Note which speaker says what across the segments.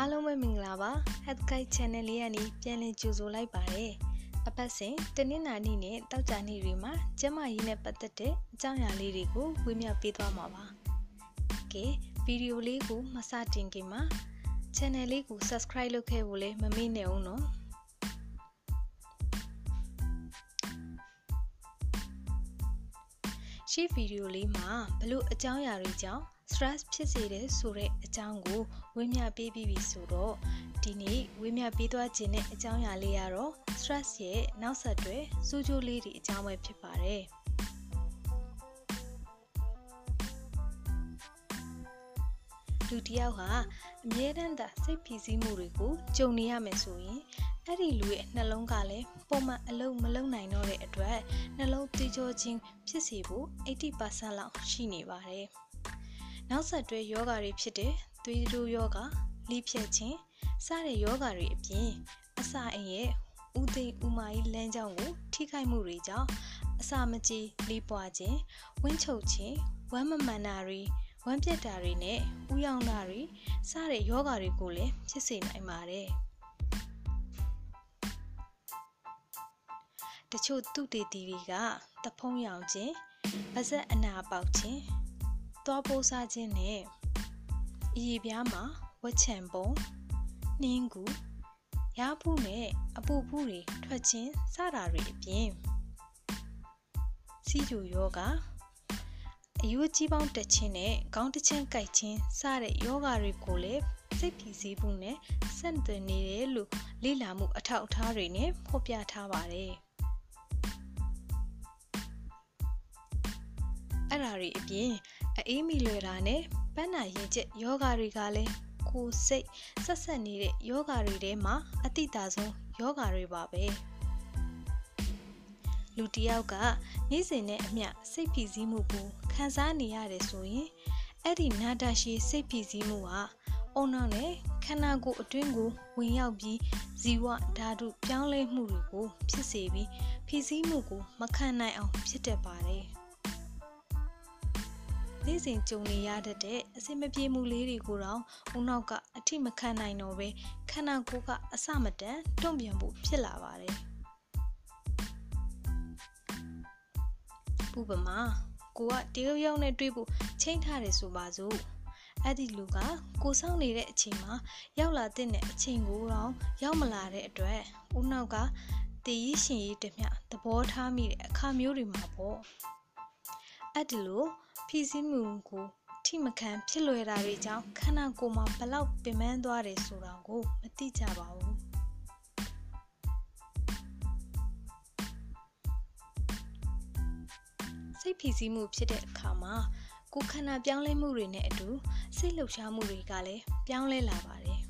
Speaker 1: အားလုံးပဲမင်္ဂလာပါ Health Guide Channel လေးကနေပြန်လည်ကြိုဆိုလိုက်ပါတယ်အပတ်စဉ်တနင်္လာနေ့နဲ့တောက်ကြနေ့တွေမှာကျမကြီးနဲ့ပတ်သက်တဲ့အကြောင်းအရာလေးတွေကိုဝေမျှပေးသွားမှာပါကဲဗီဒီယိုလေးကိုမစတင်ခင်မှာ channel လေးကို subscribe လုပ်ခဲ့ဖို့လည်းမမေ့နဲ့ဦးနော်ရှေ့ဗီဒီယိုလေးမှာဘလို့အကြောင်းအရာတွေကြောင့် stress ဖြစ်စေတယ်ဆိုတဲ့အကြောင်းကိုဝေမျှပေးပြီးပြီဆိုတော့ဒီနေ့ဝေမျှပေးသွားခြင်းတဲ့အကြောင်းအရာလေးကတော့ stress ရဲ့နောက်ဆက်တွဲစူးကျိုးလေးတွေအကြောင်းပဲဖြစ်ပါတယ်လူတယောက်ဟာအမြဲတမ်းသာစိတ်ဖိစီးမှုတွေကိုကြုံနေရမယ်ဆိုရင်အဲ့ဒီလူရဲ့နှလုံးကလည်းပုံမှန်အလုံးမလုံးနိုင်တော့တဲ့အတွက်နှလုံးသွေးကြောခြင်းဖြစ်စေဖို့80%လောက်ရှိနေပါတယ်။ နောက်ဆက်တွဲယောဂါတွေဖြစ်တဲ့သွေးတိုးယောဂါ၊လိဖြတ်ခြင်းစတဲ့ယောဂါတွေအပြင်အစာအိမ်ရဲ့ဥသိမ်ဥမာကြီးလမ်းကြောင်းကိုထိခိုက်မှုတွေကြောင့်အစာမကြေလေးပွားခြင်းဝင်းချုပ်ခြင်းဝမ်းမမှန်တာတွေဝမ်းပြက်တာတွေနဲ့ဥယောင်တာတွေစတဲ့ယောဂါတွေကိုလည်းဖြစ်စေနိုင်ပါတယ်။တချို့သူတေတီတွေကတဖုံးရောင်ခြင်းပါဇက်အနာပေါက်ခြင်း သွားပိုးစားခြင်းနဲ့အည်ပြားမှာဝက်ချံပုံနှင်းကူရဖူးနဲ့အပူဖူးတွေထွက်ခြင်းစတာတွေအပြင်စီဂျူယောဂအယူကြီးပေါင်းတက်ခြင်းနဲ့ခေါင်းတစ်ချမ်းကိုက်ခြင်းစတဲ့ယောဂတွေကိုလည်းစိတ်ဖိစီးမှုနဲ့ဆက်သွယ်နေတယ်လို့လေ့လာမှုအထောက်အထားတွေနဲ့ဖော်ပြထားပါတယ်။အဲ့ဓာတွေအပြင် အေးမီလွယ်တာနဲ့ပန်းနာရင်ကျက်ယောဂါတွေကလည်းကိုယ်စိတ်ဆက်ဆက်နေတဲ့ယောဂါတွေထဲမှာအတိတာဆုံးယောဂါတွေပါပဲလူတယောက်ကနေ့စဉ်နဲ့အမျှစိတ်ဖိစီးမှုကိုခံစားနေရတယ်ဆိုရင်အဲ့ဒီနာတာရှိစိတ်ဖိစီးမှုဟာအုံနောက်နဲ့ခန္ဓာကိုယ်အတွင်းကိုဝင်ရောက်ပြီးဇီဝဓာတုပြောင်းလဲမှုတွေကိုဖြစ်စေပြီးဖိစီးမှုကိုမခံနိုင်အောင်ဖြစ်တတ်ပါတယ် နေ့စဉ်ကြုံနေရတဲ့အဆင်မပြေမှုလေးတွေကိုတော့ဦးနောက်ကအထိမခံနိုင်တော့ပဲခန္ဓာကိုယ်ကအစမတန်တွန့်ပြန်ဖို့ဖြစ်လာပါတယ်ဥပမာကိုကတရုတ်ရောက်နဲ့တွေ့ဖို့ချိန်ထားတယ်ဆိုပါစို့အဲ့ဒီလူကကိုစောင့်နေတဲ့အချိန်မှာရောက်လာတဲ့အချိန်ကိုတော့ရောက်မလာတဲ့အတွက်ဦးနောက်ကတည်ရရှင်ရေးတမျှသဘောထားမိတဲ့အခါမျိုးတွေမှာပေါ့ အဲ့ဒီလိုဖိစီးမှုကိုထိမခံဖြစ်လွယ်တာတွေကြောင့်ခန္ဓာကိုယ်မှာဘလောက်ပင်ပန်းသွားတယ်ဆိုတာကိုမသိကြပါဘူးစိတ်ဖိစီးမှုဖြစ်တဲ့အခါမှာကိုယ်ခန္ဓာပြောင်းလဲမှုတွေနဲ့အတူစိတ်လှုပ်ရှားမှုတွေကလည်းပြောင်းလဲလာပါတယ်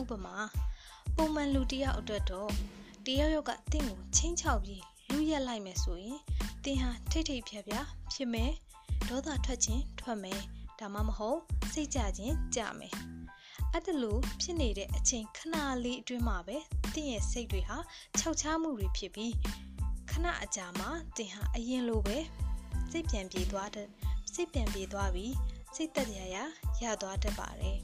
Speaker 1: ဥပမာပုံမှန်လူတယောက်အတွက်တော့တယောက်ယောက်ကတင့်ကိုချင်းချောက်ပြီးလူရက်လိုက်မယ်ဆိုရင် တင်ဟာထိတ်ထိတ်ဖြက်ဖြက်ဖြစ်မယ်ဒေါသထွက်ခြင်းထွက်မယ်ဒါမှမဟုတ်စိတ်ကြခြင်းကြမယ်အဲ့ဒါလို့ဖြစ်နေတဲ့အချိန်ခဏလေးအတွင်းမှာပဲတင့်ရဲ့စိတ်တွေဟာခြောက်ခြားမှုတွေဖြစ်ပြီးခဏအကြာမှာတင်ဟာအရင်လိုပဲစိတ်ပြန်ပြေးသွားတဲ့စိတ်ပြန်ပြေးသွားပြီးစိတ်သက်သာရရသွားတတ်ပါတယ်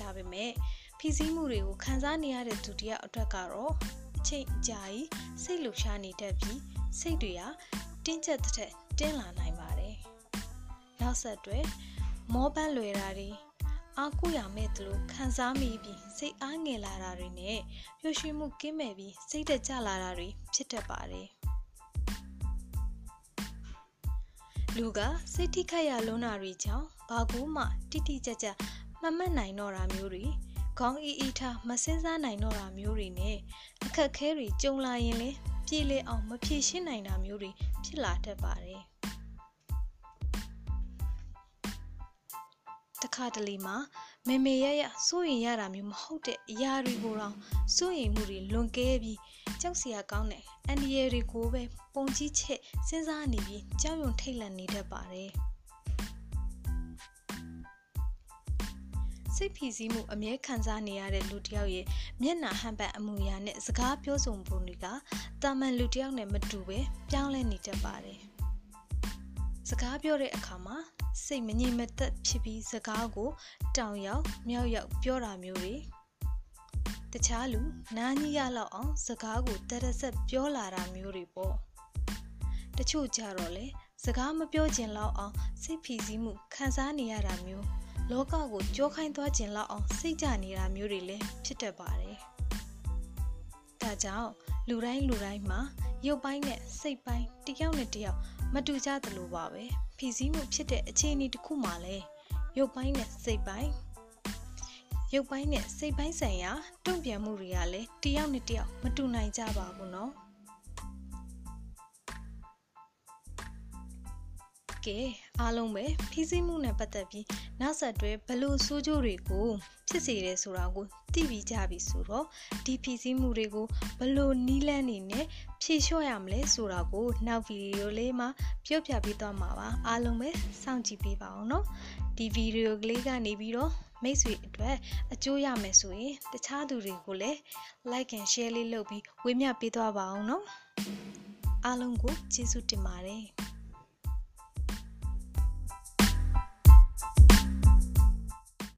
Speaker 1: ဒါပေမဲ့ဖိစီးမှုတွေကိုခံစားနေရတဲ့သူတယောက်အတွက်ကတော့အချိန်အကြာကြီးစိတ်လှုပ်ရှားနေတတ်ပြီးစိတ်တွေက တင်းကျပ်တဲ့တင်းလာနိုင်ပါတယ်နောက်ဆက်တွဲမောပန်းလွယ်တာတွေအားကိုရမဲ့သလိုခံစားမိပြီးစိတ်အားငယ်လာတာတွေနဲ့ပျော်ရွှင်မှုကင်းမဲ့ပြီးစိတ်တကြလာတာတွေဖြစ်တတ်ပါတယ်လူကစိတ်ထိခိုက်ရလွန်းတာတွေကြောင့်ဘာကူမှတိတိကျကျမမှတ်နိုင်တော့တာမျိုးတွေခေါင်းအီအီထားမစင်းစားနိုင်တော့တာမျိုးတွေနဲ့အခက်ခဲတွေကြုံလာရင်လေပြေလည်အောင်မဖြေရှင်းနိုင်တာမျိုးတွေ ဖြစ်လာတတ်ပါတယ်တခါတလေမှာမေမေရရစိုးရင်ရတာမျိုးမဟုတ်တဲ့အရာတွေကိုတော့စိုးရင်မှုတွေလွန်ကဲပြီးကြောက်စရာကောင်းတဲ့အန်ဒီရတွေကိုပဲပုံကြီးချက်စဉ်းစားနေပြီးကြောက်ရွံ့ထိတ်လန့်နေတတ်ပါတယ် စိတ်ဖိစီးမှုအမြဲခံစားနေရတဲ့လူတစ်ယောက်ရဲ့မျက်နှာဟန်ပတ်အမူအရာနဲ့စကားပြောဆိုပုံတွေကတာမန်လူတစ်ယောက်နဲ့မတူပဲပြောင်းလဲနေတတ်ပါတယ်။စကားပြောတဲ့အခါမှာစိတ်မငြိမ်မသက်ဖြစ်ပြီးစကားကို တောင်ရောက်မြောက်ရောက်ပြောတာမျိုးတွေတခြားလူနားကြီးရလောက်အောင်စကားကိုတရဆက်ပြောလာတာမျိုးတွေပေါ့တချို့ကြတော့လေစကားမပြောချင်လောက်အောင်စိတ်ဖိစီးမှုခံစားနေရတာမျိုး လောကကိုကြောခိုင်းသွားခြင်းလောက်အောင်စိတ်ကြနေတာမျိုးတွေလည်းဖြစ်တတ်ပါတယ်။ဒါကြောင့်လူတိုင်းလူတိုင်းမှာရုပ်ပိုင်းနဲ့စိတ်ပိုင်းတစ်ယောက်နဲ့တစ်ယောက်မတူကြသလိုပါပဲ။ဖိစီးမှုဖြစ်တဲ့အခြေအနေတစ်ခုမှလည်းရုပ်ပိုင်းနဲ့စိတ်ပိုင်းရုပ်ပိုင်းနဲ့စိတ်ပိုင်းဆိုင်ရာတုံ့ပြန်မှုတွေကလည်းတစ်ယောက်နဲ့တစ်ယောက်မတူနိုင်ကြပါဘူးနော်။ ကဲအားလုံးပဲဖိစီးမှုနဲ့ပတ်သက်ပြီးနောက်ဆက်တွဲဘလို့ဆိုးကျိုးတွေကိုဖြစ်စေတယ်ဆိုတာကိုသိပြီးကြပြီဆိုတော့ဒီဖိစီးမှုတွေကိုဘလို့နီးလန်းနေနဲ့ဖြေလျှော့ရမလဲဆိုတာကိုနောက်ဗီဒီယိုလေးမှာပြောပြပေးသွားမှာပါအားလုံးပဲစောင့်ကြည့်ပေးပါအောင်နော်ဒီဗီဒီယိုကလေးကနေပြီးတော့မိတ်ဆွေအတွက်အကျိုးရမယ်ဆိုရင်တခြားသူတွေကိုလည်း like and share လေးလုပ်ပြီးဝေမျှပေးသွားပါအောင်နော်အားလုံးကိုကျေးဇူးတင်ပါတယ်